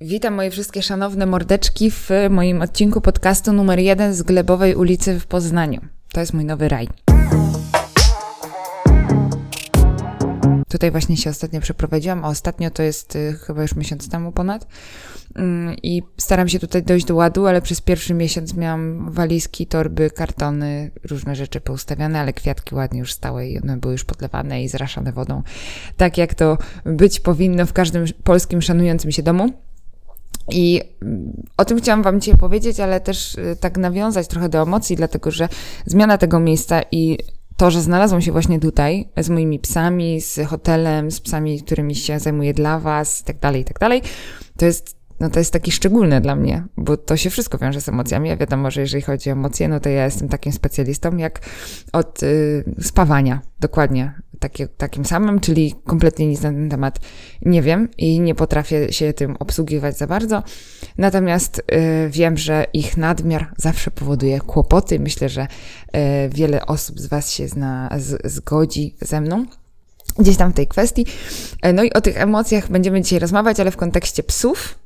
Witam moje wszystkie szanowne mordeczki w moim odcinku podcastu numer jeden z Glebowej ulicy w Poznaniu. To jest mój nowy raj. Tutaj właśnie się ostatnio przeprowadziłam, a ostatnio to jest y, chyba już miesiąc temu ponad. Mm, I staram się tutaj dojść do ładu, ale przez pierwszy miesiąc miałam walizki, torby, kartony, różne rzeczy poustawiane, ale kwiatki ładnie już stały i one były już podlewane i zraszane wodą. Tak jak to być powinno w każdym polskim szanującym się domu. I mm, o tym chciałam Wam dzisiaj powiedzieć, ale też y, tak nawiązać trochę do emocji, dlatego że zmiana tego miejsca i to, że znalazłam się właśnie tutaj z moimi psami, z hotelem, z psami, którymi się zajmuję dla Was i tak dalej, i tak dalej, to jest no to jest taki szczególne dla mnie, bo to się wszystko wiąże z emocjami. Ja wiadomo, że jeżeli chodzi o emocje, no to ja jestem takim specjalistą jak od y, spawania, dokładnie takie, takim samym, czyli kompletnie nic na ten temat nie wiem i nie potrafię się tym obsługiwać za bardzo. Natomiast y, wiem, że ich nadmiar zawsze powoduje kłopoty. Myślę, że y, wiele osób z Was się zna, z, zgodzi ze mną gdzieś tam w tej kwestii. E, no i o tych emocjach będziemy dzisiaj rozmawiać, ale w kontekście psów,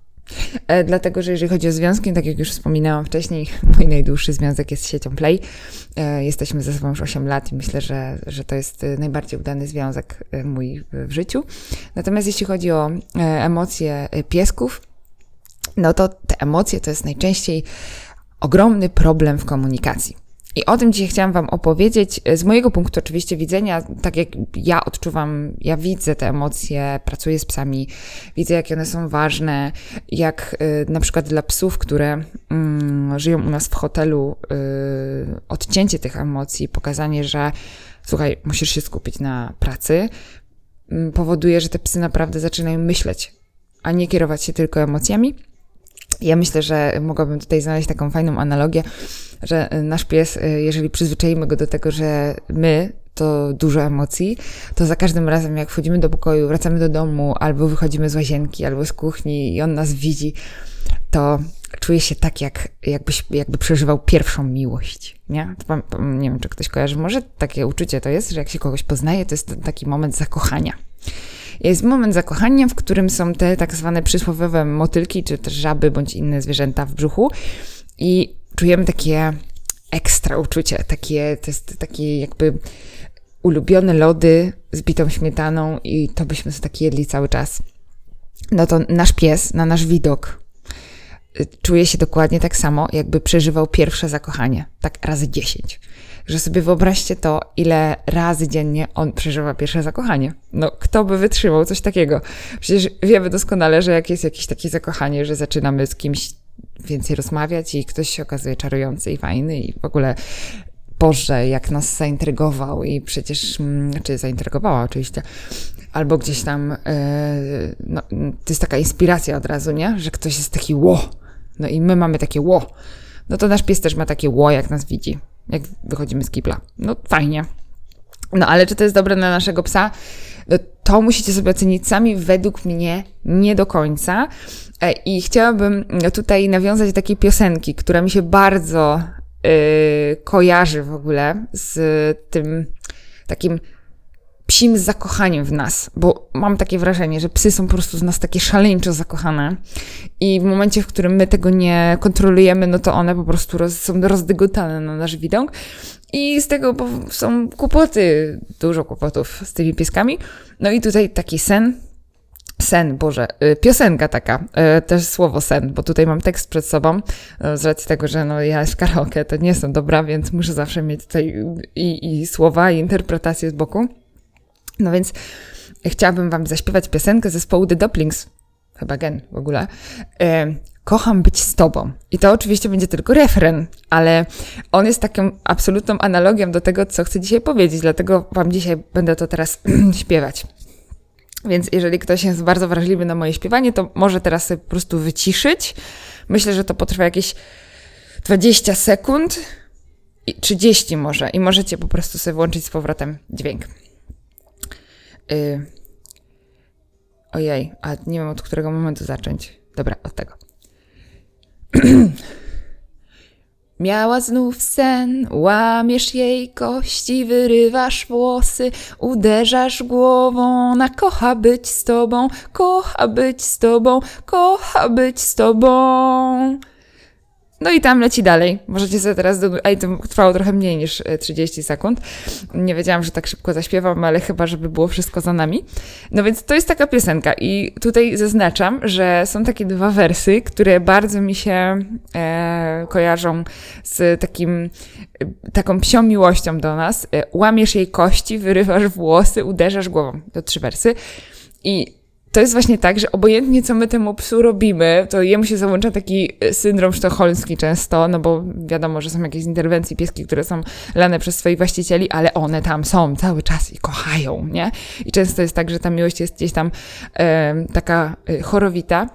dlatego, że jeżeli chodzi o związki, tak jak już wspominałam wcześniej, mój najdłuższy związek jest z siecią Play. E, jesteśmy ze sobą już 8 lat i myślę, że, że to jest e, najbardziej udany związek mój w życiu. Natomiast jeśli chodzi o emocje piesków, no to te emocje to jest najczęściej ogromny problem w komunikacji. I o tym dzisiaj chciałam Wam opowiedzieć. Z mojego punktu oczywiście widzenia, tak jak ja odczuwam, ja widzę te emocje, pracuję z psami, widzę jakie one są ważne, jak y, na przykład dla psów, które y, żyją u nas w hotelu, y, odcięcie tych emocji, pokazanie, że słuchaj, musisz się skupić na pracy, mm, powoduje, że te psy naprawdę zaczynają myśleć, a nie kierować się tylko emocjami. Ja myślę, że mogłabym tutaj znaleźć taką fajną analogię, że nasz pies, y, jeżeli przyzwyczaimy go do tego, że my to dużo emocji, to za każdym razem, jak wchodzimy do pokoju, wracamy do domu, albo wychodzimy z łazienki, albo z kuchni i on nas widzi, to czuje się tak, jak, jakbyś, jakby przeżywał pierwszą miłość. Nie? Nie wiem, czy ktoś kojarzy. Może takie uczucie to jest, że jak się kogoś poznaje, to jest taki moment zakochania. Jest moment zakochania, w którym są te tak zwane przysłowiowe motylki, czy też żaby, bądź inne zwierzęta w brzuchu. I czujemy takie ekstra uczucie, takie, to jest takie jakby ulubione lody z bitą śmietaną i to byśmy sobie takie jedli cały czas. No to nasz pies na nasz widok czuje się dokładnie tak samo, jakby przeżywał pierwsze zakochanie, tak razy dziesięć. Że sobie wyobraźcie to, ile razy dziennie on przeżywa pierwsze zakochanie. No, kto by wytrzymał coś takiego? Przecież wiemy doskonale, że jak jest jakieś takie zakochanie, że zaczynamy z kimś więcej rozmawiać i ktoś się okazuje czarujący i fajny i w ogóle Boże, jak nas zaintrygował i przecież, mm, czy zaintrygowała oczywiście, albo gdzieś tam, yy, no, to jest taka inspiracja od razu, nie? Że ktoś jest taki ło, no i my mamy takie ło. No to nasz pies też ma takie ło, jak nas widzi, jak wychodzimy z kipla. No fajnie. No ale czy to jest dobre dla naszego psa? No, to musicie sobie ocenić sami, według mnie nie do końca. E, I chciałabym tutaj nawiązać do takiej piosenki, która mi się bardzo yy, kojarzy w ogóle z tym takim psim zakochaniem w nas, bo mam takie wrażenie, że psy są po prostu z nas takie szaleńczo zakochane i w momencie, w którym my tego nie kontrolujemy, no to one po prostu roz, są rozdygotane na nasz widok i z tego są kłopoty, dużo kłopotów z tymi pieskami. No i tutaj taki sen, Sen, Boże, y, piosenka taka, y, też słowo sen, bo tutaj mam tekst przed sobą, y, z racji tego, że no ja w karaoke to nie jestem dobra, więc muszę zawsze mieć tutaj i, i słowa, i interpretację z boku. No więc chciałabym wam zaśpiewać piosenkę zespołu The Doplings, chyba gen w ogóle. Kocham być z tobą. I to oczywiście będzie tylko refren, ale on jest taką absolutną analogią do tego, co chcę dzisiaj powiedzieć, dlatego wam dzisiaj będę to teraz śpiewać. Więc jeżeli ktoś jest bardzo wrażliwy na moje śpiewanie, to może teraz sobie po prostu wyciszyć. Myślę, że to potrwa jakieś 20 sekund, 30 może, i możecie po prostu sobie włączyć z powrotem dźwięk. Yy. Ojej, a nie wiem od którego momentu zacząć. Miała znów sen, łamiesz jej kości, wyrywasz włosy, uderzasz głową. Ona kocha być z tobą, kocha być z tobą, kocha być z tobą. No i tam leci dalej. Możecie sobie teraz. Do... Ej, to trwało trochę mniej niż 30 e, sekund. Nie wiedziałam, że tak szybko zaśpiewam, ale chyba, żeby było wszystko za nami. No więc to jest taka piosenka. I tutaj zaznaczam, że są takie dwa wersy, które bardzo mi się e, kojarzą z takim, e, taką psią miłością do nas. E, łamiesz jej kości, wyrywasz włosy, uderzasz głową. To trzy wersy. I to jest właśnie tak, że obojętnie co my temu psu robimy, to jemu się załącza taki e, syndrom sztokholmski często, no bo wiadomo, że są jakieś interwencje pieski, które są lane przez swoich właścicieli, ale one tam są cały czas i kochają, nie? I często jest tak, że ta miłość jest gdzieś tam e, taka chorowita.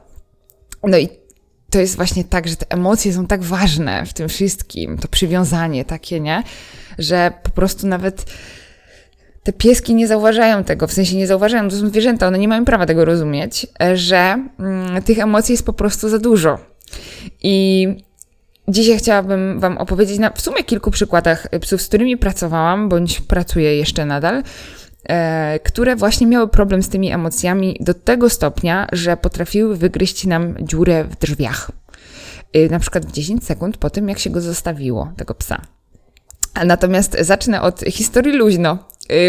No i to jest właśnie tak, że te emocje są tak ważne w tym wszystkim, to przywiązanie takie, nie? Że po prostu nawet te pieski nie zauważają tego, w sensie nie zauważają, to są zwierzęta, one nie mają prawa tego rozumieć, że mm, tych emocji jest po prostu za dużo. I dzisiaj chciałabym Wam opowiedzieć na w sumie kilku przykładach psów, z którymi pracowałam, bądź pracuję jeszcze nadal, e, które właśnie miały problem z tymi emocjami do tego stopnia, że potrafiły wygryźć nam dziurę w drzwiach. E, na przykład w 10 sekund po tym, jak się go zostawiło, tego psa. Natomiast zacznę od historii luźno,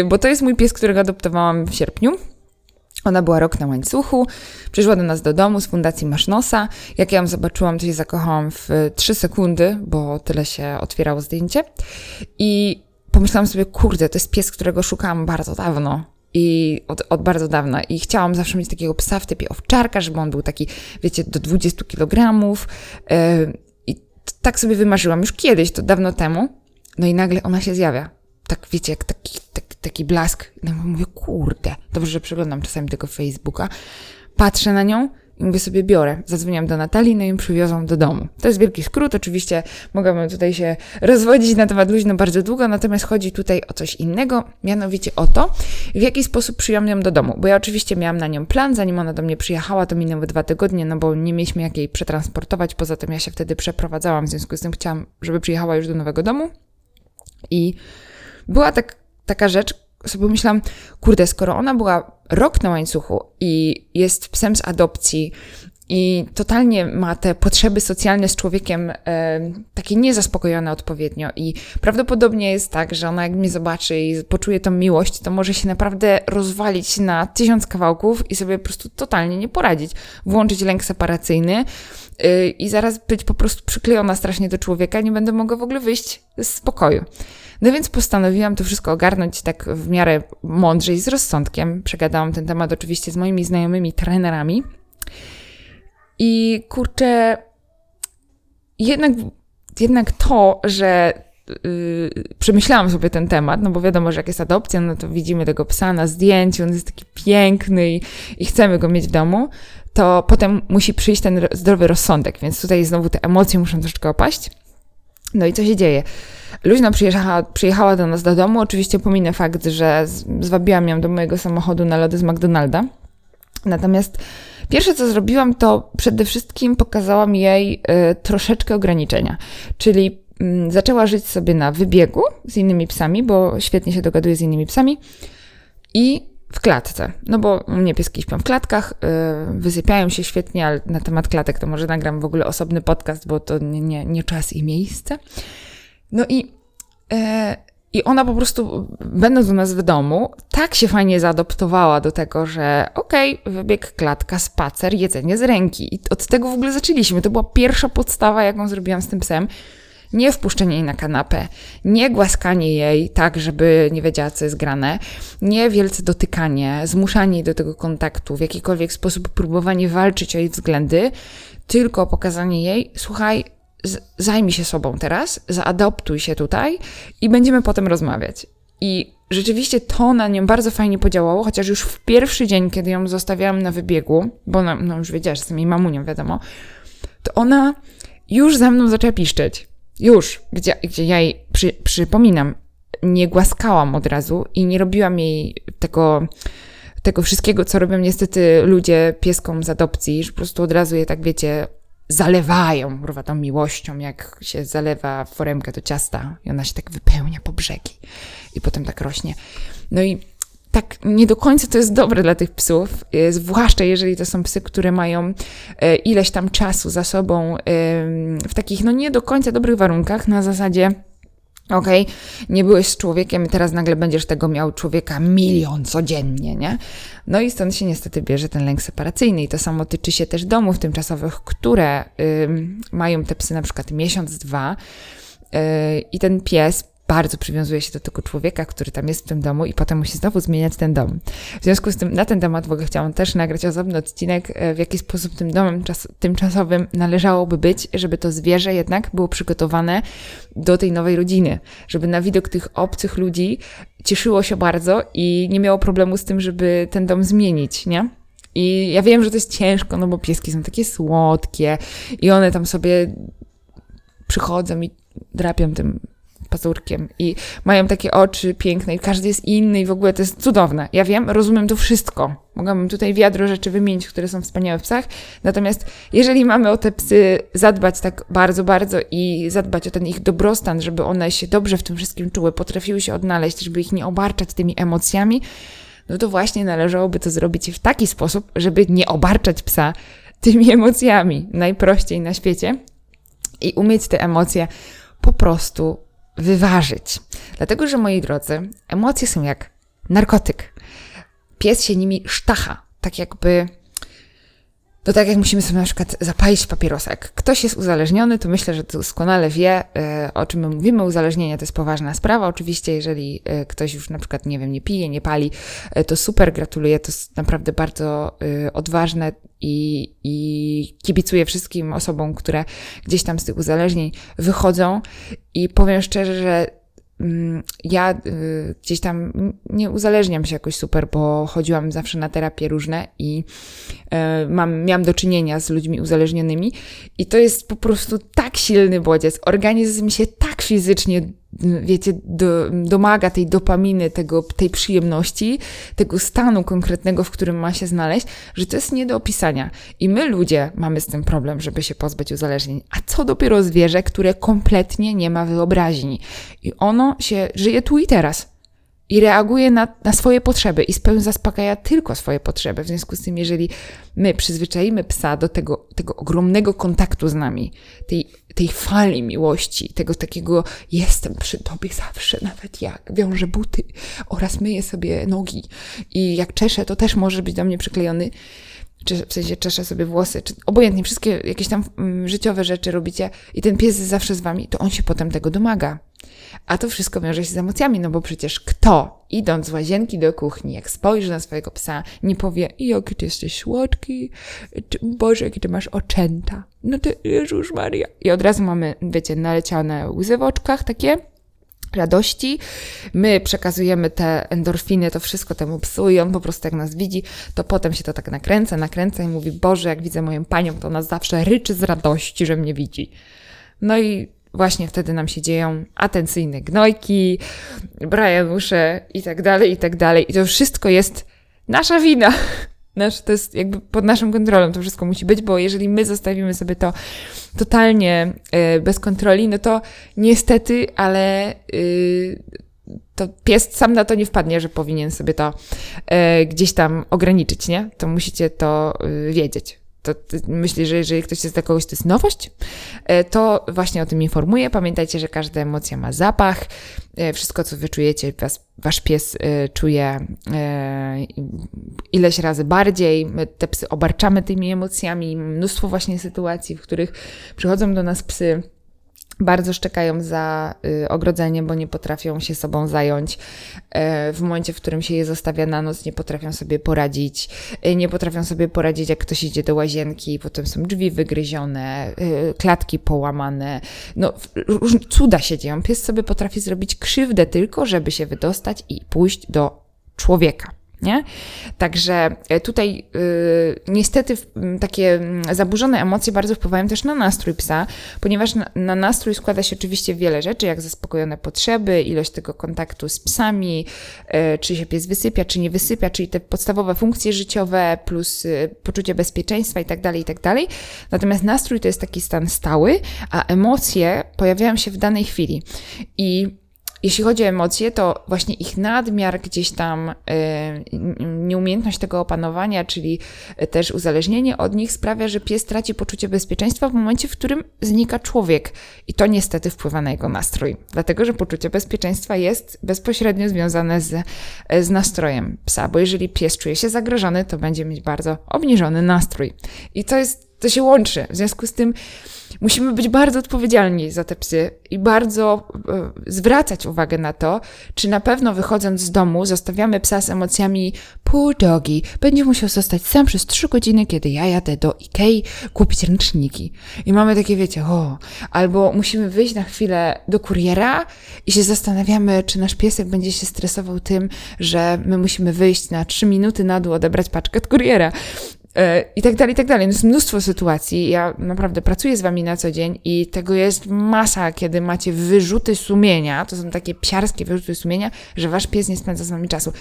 bo to jest mój pies, którego adoptowałam w sierpniu. Ona była rok na łańcuchu, przyszła do nas do domu z fundacji Masznosa. Jak ja ją zobaczyłam, to się zakochałam w 3 sekundy, bo tyle się otwierało zdjęcie. I pomyślałam sobie, kurde, to jest pies, którego szukałam bardzo dawno. I od, od, bardzo dawna. I chciałam zawsze mieć takiego psa w typie owczarka, żeby on był taki, wiecie, do 20 kg. Yy, I tak sobie wymarzyłam już kiedyś, to dawno temu. No i nagle ona się zjawia. Tak wiecie, jak taki, taki, taki blask. No mówię, kurde, dobrze, że przeglądam czasami tego Facebooka. Patrzę na nią i mówię sobie, biorę. Zadzwoniłam do Natalii, no i ją przywiozłam do domu. To jest wielki skrót, oczywiście mogłabym tutaj się rozwodzić na temat luźno bardzo długo, natomiast chodzi tutaj o coś innego, mianowicie o to, w jaki sposób przyjąłem ją do domu. Bo ja oczywiście miałam na nią plan, zanim ona do mnie przyjechała, to minęły dwa tygodnie, no bo nie mieliśmy jak jej przetransportować, poza tym ja się wtedy przeprowadzałam, w związku z tym chciałam, żeby przyjechała już do nowego domu. I była tak, taka rzecz, sobie myślałam, kurde, skoro ona była rok na łańcuchu i jest psem z adopcji i totalnie ma te potrzeby socjalne z człowiekiem e, takie niezaspokojone odpowiednio i prawdopodobnie jest tak, że ona jak mnie zobaczy i poczuje tą miłość, to może się naprawdę rozwalić na tysiąc kawałków i sobie po prostu totalnie nie poradzić. Włączyć lęk separacyjny, Y, i zaraz być po prostu przyklejona strasznie do człowieka, nie będę mogła w ogóle wyjść z pokoju. No więc postanowiłam to wszystko ogarnąć tak w miarę mądrze i z rozsądkiem. Przegadałam ten temat oczywiście z moimi znajomymi trenerami. I kurczę, jednak, jednak to, że yy, przemyślałam sobie ten temat, no bo wiadomo, że jak jest adopcja, no to widzimy tego psa na zdjęciu, on jest taki piękny i, i chcemy go mieć w domu, to potem musi przyjść ten zdrowy rozsądek, więc tutaj znowu te emocje muszą troszeczkę opaść. No i co się dzieje? Luźna przyjechała, przyjechała do nas do domu, oczywiście pominę fakt, że zwabiłam ją do mojego samochodu na lody z McDonalda. Natomiast pierwsze, co zrobiłam, to przede wszystkim pokazałam jej y, troszeczkę ograniczenia. Czyli y, zaczęła żyć sobie na wybiegu z innymi psami, bo świetnie się dogaduje z innymi psami. I w klatce. No bo mnie pieski śpią w klatkach, yy, wysypiają się świetnie, ale na temat klatek to może nagram w ogóle osobny podcast, bo to nie, nie, nie czas i miejsce. No i, yy, i ona po prostu, będąc u nas w domu, tak się fajnie zaadoptowała do tego, że okej, okay, wybieg klatka, spacer, jedzenie z ręki. I od tego w ogóle zaczęliśmy. To była pierwsza podstawa, jaką zrobiłam z tym psem nie wpuszczenie jej na kanapę, nie głaskanie jej tak, żeby nie wiedziała, co jest grane, nie wielce dotykanie, zmuszanie jej do tego kontaktu, w jakikolwiek sposób próbowanie walczyć o jej względy, tylko pokazanie jej, słuchaj, zajmij się sobą teraz, zaadoptuj się tutaj i będziemy potem rozmawiać. I rzeczywiście to na nią bardzo fajnie podziałało, chociaż już w pierwszy dzień, kiedy ją zostawiałam na wybiegu, bo no, no już wiedziała, że jestem jej mamunią, wiadomo, to ona już za mną zaczęła piszczeć. Już, gdzie, gdzie ja jej przy, przypominam, nie głaskałam od razu i nie robiłam jej tego, tego wszystkiego, co robią niestety ludzie pieskom z adopcji, że po prostu od razu je tak, wiecie, zalewają, kurwa, tą miłością, jak się zalewa foremkę do ciasta i ona się tak wypełnia po brzegi i potem tak rośnie. No i tak nie do końca to jest dobre dla tych psów, e, zwłaszcza jeżeli to są psy, które mają e, ileś tam czasu za sobą w takich no nie do końca dobrych warunkach, na zasadzie okay, nie byłeś z człowiekiem teraz nagle będziesz tego miał człowieka milion codziennie, nie? No i stąd się niestety bierze ten lęk separacyjny. I to samo tyczy się też domów tymczasowych, które mają te psy na przykład miesiąc, dwa, y, i ten pies bardzo przywiązuje się do tego człowieka, który tam jest w tym domu i potem musi znowu zmieniać ten dom. W związku z tym na ten temat w ogóle chciałam też nagrać osobny odcinek, e, w jaki sposób tym domem czas, tymczasowym należałoby być, żeby to zwierzę jednak było przygotowane do tej nowej rodziny, żeby na widok tych obcych ludzi cieszyło się bardzo i nie miało problemu z tym, żeby ten dom zmienić, nie? I ja wiem, że to jest ciężko, no bo pieski są takie słodkie i one tam sobie przychodzą i drapią tym pazurkiem i mają takie oczy piękne i każdy jest inny i w ogóle to jest cudowne. Ja wiem, rozumiem to wszystko. Mogłabym tutaj wiadro rzeczy wymienić, które są wspaniałe w psach. Natomiast jeżeli mamy o te psy zadbać tak bardzo, bardzo i zadbać o ten ich dobrostan, żeby one się dobrze w tym wszystkim czuły, potrafiły się odnaleźć, żeby ich nie obarczać tymi emocjami, no to właśnie należałoby to zrobić w taki sposób, żeby nie obarczać psa tymi emocjami najprościej na świecie i umieć te emocje po prostu wyważyć. Dlatego, że moi drodzy, emocje są jak narkotyk. Pies się nimi sztacha, tak jakby. To tak jak musimy sobie na przykład zapalić papierosa. Jak ktoś jest uzależniony, to myślę, że doskonale wie, e, o czym my mówimy. Uzależnienie to jest poważna sprawa. Oczywiście, jeżeli e, ktoś już na przykład, nie wiem, nie pije, nie pali, e, to super, gratuluję. To jest naprawdę bardzo odważne i, i kibicuję wszystkim osobom, które gdzieś tam z tych uzależnień wychodzą. I powiem szczerze, że ja y, gdzieś tam nie uzależniam się jakoś super, bo chodziłam zawsze na terapie różne i y, mam, miałam do czynienia z ludźmi uzależnionymi i to jest po prostu tak silny bodziec. Organizm się tak fizycznie wiecie, do, domaga tej dopaminy, tego, tej przyjemności, tego stanu konkretnego, w którym ma się znaleźć, że to jest nie do opisania. I my ludzie mamy z tym problem, żeby się pozbyć uzależnień. A co dopiero zwierzę, które kompletnie nie ma wyobraźni. I ono się żyje tu i teraz i reaguje na, na swoje potrzeby i spełnia, zaspokaja tylko swoje potrzeby. W związku z tym, jeżeli my przyzwyczaimy psa do tego, tego ogromnego kontaktu z nami, tej, tej fali miłości, tego takiego jestem przy tobie zawsze, nawet jak wiążę buty oraz myję sobie nogi i jak czeszę, to też może być do mnie przyklejony, czy w sensie czeszę sobie włosy, czy obojętnie, wszystkie jakieś tam mm, życiowe rzeczy robicie i ten pies jest zawsze z wami, to on się potem tego domaga. A to wszystko wiąże się z emocjami, no bo przecież kto, idąc z łazienki do kuchni, jak spojrzy na swojego psa, nie powie, jaki ty jesteś słodki, Boże, jakie ty masz oczęta. No to Jezus Maria. I od razu mamy, wiecie, naleciane łzy w oczkach takie, radości. My przekazujemy te endorfiny, to wszystko temu psu i on po prostu jak nas widzi, to potem się to tak nakręca, nakręca i mówi, Boże, jak widzę moją panią, to ona zawsze ryczy z radości, że mnie widzi. No i właśnie wtedy nam się dzieją atencyjne gnojki, brajanusze i tak dalej, i tak dalej. I to wszystko jest nasza wina. Nasz, to jest jakby pod naszą kontrolą to wszystko musi być, bo jeżeli my zostawimy sobie to totalnie y, bez kontroli, no to niestety, ale y, to pies sam na to nie wpadnie, że powinien sobie to y, gdzieś tam ograniczyć, nie? To musicie to wiedzieć to myślę, że jeżeli ktoś jest dla kogoś, to jest nowość, e, to właśnie o tym informuję. Pamiętajcie, że każda emocja ma zapach. E, wszystko, co wyczujecie, was, wasz pies e, czuje ileś razy bardziej. My te psy obarczamy tymi emocjami. Mnóstwo właśnie sytuacji, w których przychodzą do nas psy bardzo szczekają za y, ogrodzeniem, bo nie potrafią się sobą zająć. Y, w momencie, w którym się je zostawia na noc, nie potrafią sobie poradzić. Y, nie potrafią sobie poradzić, jak ktoś idzie do łazienki, potem są drzwi wygryzione, y, klatki połamane. No, różne cuda się dzieją. Pies sobie potrafi zrobić krzywdę tylko, żeby się wydostać i pójść do człowieka. Nie? Także e, tutaj y, niestety takie zaburzone emocje bardzo wpływają też na nastrój psa, ponieważ na, na, nastrój składa się oczywiście wiele rzeczy, jak zaspokojone potrzeby, ilość tego kontaktu z psami, y, czy się pies wysypia, czy nie wysypia, czyli te podstawowe funkcje życiowe, plus y, poczucie bezpieczeństwa itd., tak itd. Tak Natomiast nastrój to jest taki stan stały, a emocje pojawiają się w danej chwili. I jeśli chodzi o emocje, to właśnie ich nadmiar gdzieś tam, yy, nieumiejętność tego opanowania, czyli też uzależnienie od nich sprawia, że pies traci poczucie bezpieczeństwa w momencie, w którym znika człowiek. I to niestety wpływa na jego nastrój, dlatego że poczucie bezpieczeństwa jest bezpośrednio związane z, z nastrojem psa, bo jeżeli pies czuje się zagrożony, to będzie mieć bardzo obniżony nastrój. I to jest, to się łączy. W związku z tym, Musimy być bardzo odpowiedzialni za te psy i bardzo e, zwracać uwagę na to, czy na pewno wychodząc z domu zostawiamy psa z emocjami poor dogi, będzie musiał zostać sam przez trzy godziny, kiedy ja jadę do Ikei kupić ręczniki. I mamy takie, wiecie, o, albo musimy wyjść na chwilę do kuriera i się zastanawiamy, czy nasz piesek będzie się stresował tym, że my musimy wyjść na trzy minuty na dół, odebrać paczkę od kuriera. E, i tak dalej, i tak dalej. No jest mnóstwo sytuacji. Ja naprawdę pracuję z wami na co dzień i tego jest masa, kiedy macie wyrzuty sumienia, to są takie psiarskie wyrzuty sumienia, że wasz pies nie spędza z wami czasu.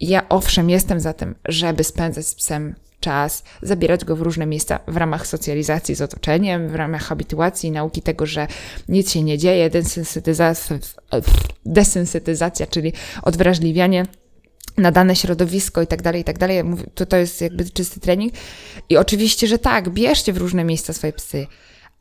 I ja owszem jestem za tym, żeby spędzać z psem czas, zabierać go w różne miejsca w ramach socjalizacji z otoczeniem, w ramach habituacji, nauki tego, że nic się nie dzieje, desensytyzacja, desensytyzacja czyli odwrażliwianie na dane środowisko i tak dalej, i tak dalej. To, to jest jakby czysty trening. I oczywiście, że tak, bierzcie w różne miejsca swoje psy,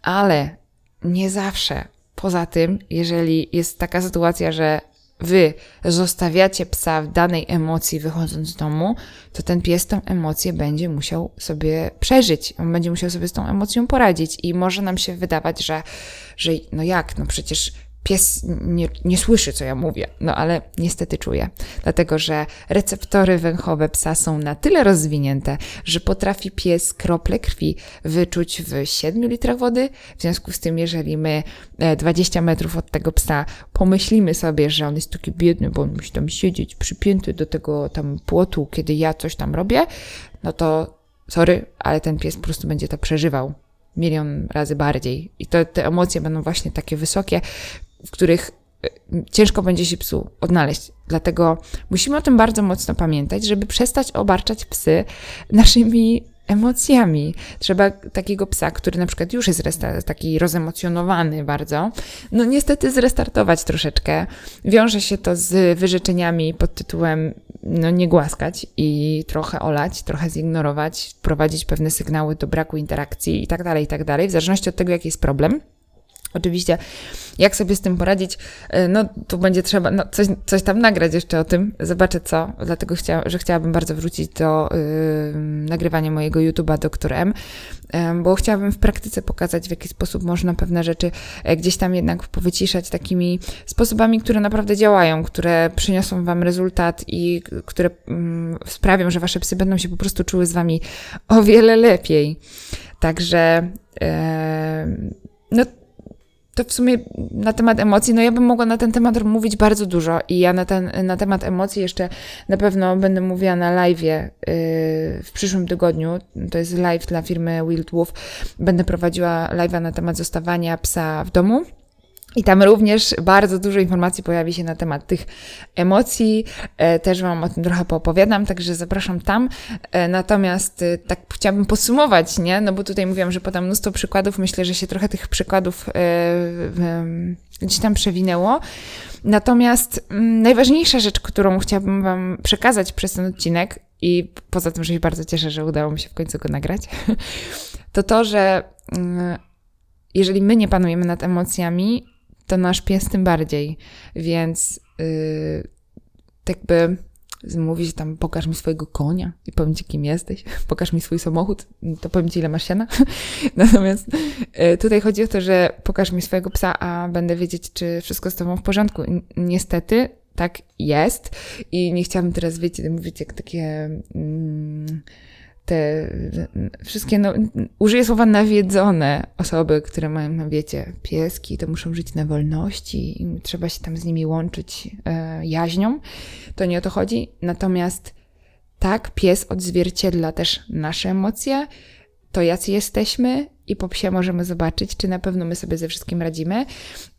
ale nie zawsze. Poza tym, jeżeli jest taka sytuacja, że wy zostawiacie psa w danej emocji wychodząc z domu, to ten pies tą emocję będzie musiał sobie przeżyć. On będzie musiał sobie z tą emocją poradzić i może nam się wydawać, że, że no jak, no przecież pies nie, nie słyszy, co ja mówię, no ale niestety czuje, dlatego że receptory węchowe psa są na tyle rozwinięte, że potrafi pies krople krwi wyczuć w 7 litrach wody. W związku z tym, jeżeli my 20 e, metrów od tego psa pomyślimy sobie, że on jest taki biedny, bo on musi tam siedzieć przypięty do tego tam płotu, kiedy ja coś tam robię, no to sorry, ale ten pies po prostu będzie to przeżywał milion razy bardziej. I to te emocje będą właśnie takie wysokie, w których e, ciężko będzie się psu odnaleźć. Dlatego musimy o tym bardzo mocno pamiętać, żeby przestać obarczać psy naszymi emocjami. Trzeba takiego psa, który na przykład już jest taki rozemocjonowany bardzo, no niestety zrestartować troszeczkę. Wiąże się to z wyrzeczeniami pod tytułem no nie głaskać i trochę olać, trochę zignorować, wprowadzić pewne sygnały do braku interakcji i tak dalej, i tak dalej, w zależności od tego, jaki jest problem. Oczywiście, jak sobie z tym poradzić, e, no tu będzie trzeba no, coś, coś tam nagrać jeszcze o tym, zobaczę co, dlatego chcia, że chciałabym bardzo wrócić do yy, nagrywania mojego YouTube'a Doktor M, yy, bo chciałabym w praktyce pokazać, w jaki sposób można pewne rzeczy yy, gdzieś tam jednak powyciszać takimi sposobami, które naprawdę działają, które przyniosą Wam rezultat i które mm, sprawią, że Wasze psy będą się po prostu czuły z Wami o wiele lepiej. Także, no to w sumie na temat emocji, no ja bym mogła na ten temat mówić bardzo dużo i ja na, ten, na temat emocji jeszcze na pewno będę mówiła na live yy, w przyszłym tygodniu. To jest live dla firmy Wild Wolf. Będę prowadziła live'a na temat zostawania psa w domu. I tam również bardzo dużo informacji pojawi się na temat tych emocji. E, też Wam o tym trochę poopowiadam, także zapraszam tam. E, natomiast e, tak chciałabym podsumować, nie? No bo tutaj mówiłam, że podam mnóstwo przykładów. Myślę, że się trochę tych przykładów gdzieś tam przewinęło. Natomiast mm, najważniejsza rzecz, którą chciałabym Wam przekazać przez ten odcinek, i poza tym, że się bardzo cieszę, że udało mi się w końcu go nagrać, to to, że mm, jeżeli my nie panujemy nad emocjami, to nasz pies tym bardziej. Więc yy, tak by mówić tam, pokaż mi swojego konia i powiem ci, kim jesteś, pokaż mi swój samochód, to powiem ci, ile masz siana. Natomiast yy, tutaj chodzi o to, że pokaż mi swojego psa, a będę wiedzieć, czy wszystko z tobą w porządku. Niestety tak jest i nie chciałabym teraz, wiecie, mówić jak takie... Mm, te wszystkie, no, użyję słowa nawiedzone osoby, które mają, no wiecie, pieski, to muszą żyć na wolności i trzeba się tam z nimi łączyć e, jaźnią. To nie o to chodzi. Natomiast tak, pies odzwierciedla też nasze emocje, to jacy jesteśmy i po psie możemy zobaczyć, czy na pewno my sobie ze wszystkim radzimy.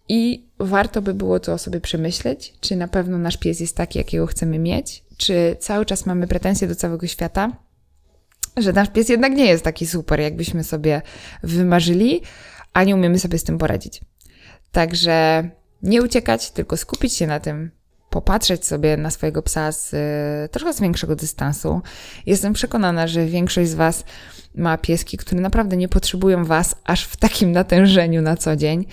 I warto by było to sobie przemyśleć, czy na pewno nasz pies jest taki, jakiego chcemy mieć, czy cały czas mamy pretensje do całego świata, że nasz pies jednak nie jest taki super, jakbyśmy sobie wymarzyli, a nie umiemy sobie z tym poradzić. Także nie uciekać, tylko skupić się na tym, popatrzeć sobie na swojego psa z y, trochę z większego dystansu. Jestem przekonana, że większość z Was ma pieski, które naprawdę nie potrzebują Was aż w takim natężeniu na co dzień.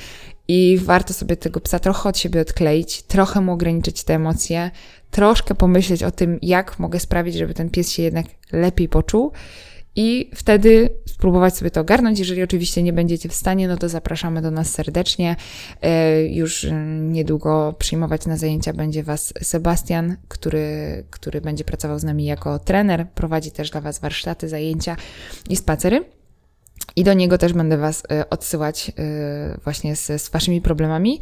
I warto sobie tego psa trochę od siebie odkleić, trochę mu ograniczyć te emocje, troszkę pomyśleć o tym, jak mogę sprawić, żeby ten pies się jednak lepiej poczuł i wtedy spróbować sobie to ogarnąć. Jeżeli oczywiście nie będziecie w stanie, no to zapraszamy do nas serdecznie. E, już niedługo przyjmować na zajęcia będzie Was Sebastian, który, który będzie pracował z nami jako trener. Prowadzi też dla Was warsztaty, zajęcia i spacery. I do niego też będę Was e, odsyłać e, właśnie z, z Waszymi problemami.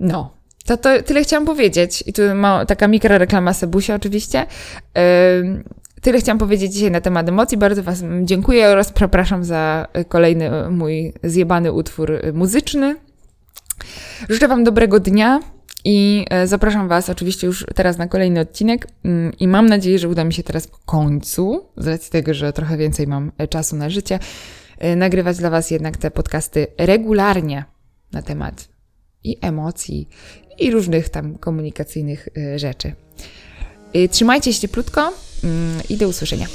No, to, to tyle chciałam powiedzieć. I tu ma taka mikroreklama Sebusia oczywiście. Tyle chciałam powiedzieć dzisiaj na temat emocji. Bardzo Was dziękuję oraz przepraszam za kolejny mój zjebany utwór muzyczny. Życzę Wam dobrego dnia i e, zapraszam Was oczywiście już teraz na kolejny odcinek mm, i mam nadzieję, że uda mi się teraz w końcu, z racji tego, że trochę więcej mam czasu na życie, nagrywać dla Was jednak te podcasty regularnie na temat i emocji, i różnych tam komunikacyjnych rzeczy. Trzymajcie się cieplutko. Mm, i do usłyszenia.